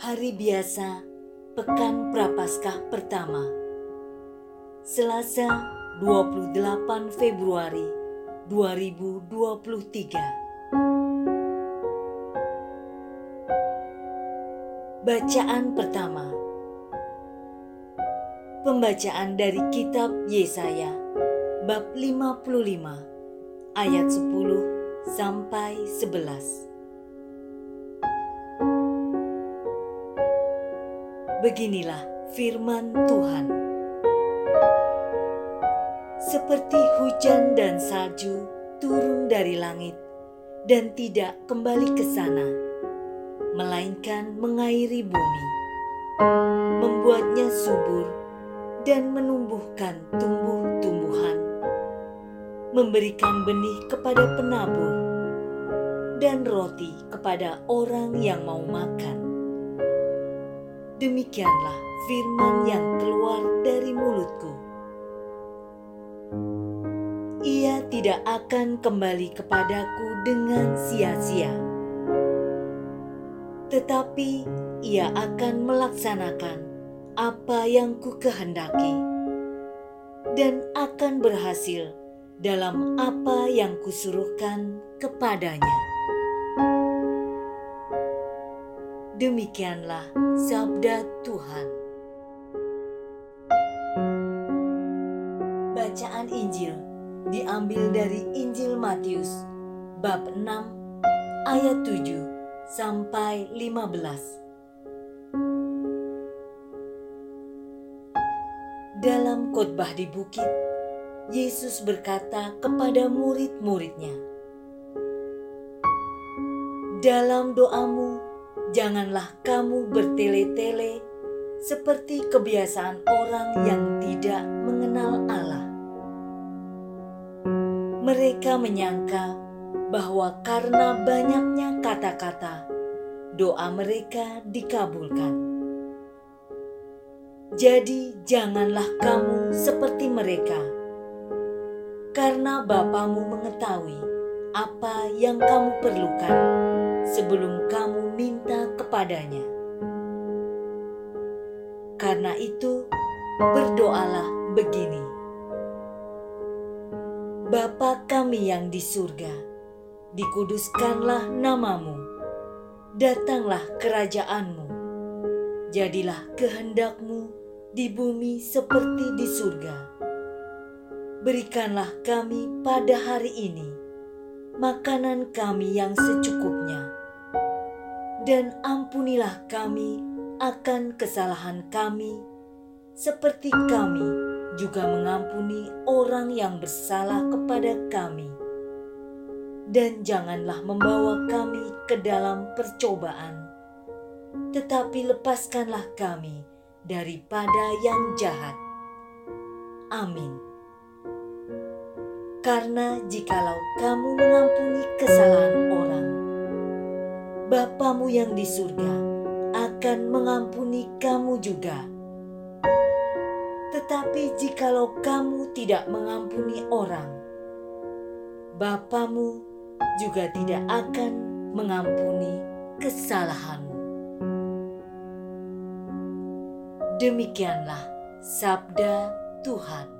Hari biasa, Pekan Prapaskah pertama. Selasa, 28 Februari 2023. Bacaan pertama. Pembacaan dari kitab Yesaya bab 55 ayat 10 sampai 11. Beginilah firman Tuhan. Seperti hujan dan salju turun dari langit dan tidak kembali ke sana, melainkan mengairi bumi, membuatnya subur dan menumbuhkan tumbuh-tumbuhan, memberikan benih kepada penabur dan roti kepada orang yang mau makan demikianlah firman yang keluar dari mulutku. Ia tidak akan kembali kepadaku dengan sia-sia, tetapi ia akan melaksanakan apa yang ku kehendaki dan akan berhasil dalam apa yang kusuruhkan kepadanya. Demikianlah sabda Tuhan. Bacaan Injil diambil dari Injil Matius bab 6 ayat 7 sampai 15. Dalam khotbah di bukit, Yesus berkata kepada murid-muridnya, "Dalam doamu, janganlah kamu bertele-tele seperti kebiasaan orang yang tidak mengenal Allah. Mereka menyangka bahwa karena banyaknya kata-kata, doa mereka dikabulkan. Jadi, janganlah kamu seperti mereka, karena Bapamu mengetahui apa yang kamu perlukan sebelum kamu minta kepadanya. Karena itu, berdoalah begini: Bapa kami yang di surga, dikuduskanlah namamu, datanglah kerajaanmu, jadilah kehendakmu di bumi seperti di surga. Berikanlah kami pada hari ini makanan kami yang secukupnya dan ampunilah kami akan kesalahan kami, seperti kami juga mengampuni orang yang bersalah kepada kami. Dan janganlah membawa kami ke dalam percobaan, tetapi lepaskanlah kami daripada yang jahat. Amin. Karena jikalau kamu mengampuni kesalahan Bapamu yang di surga akan mengampuni kamu juga. Tetapi jikalau kamu tidak mengampuni orang, Bapamu juga tidak akan mengampuni kesalahanmu. Demikianlah sabda Tuhan.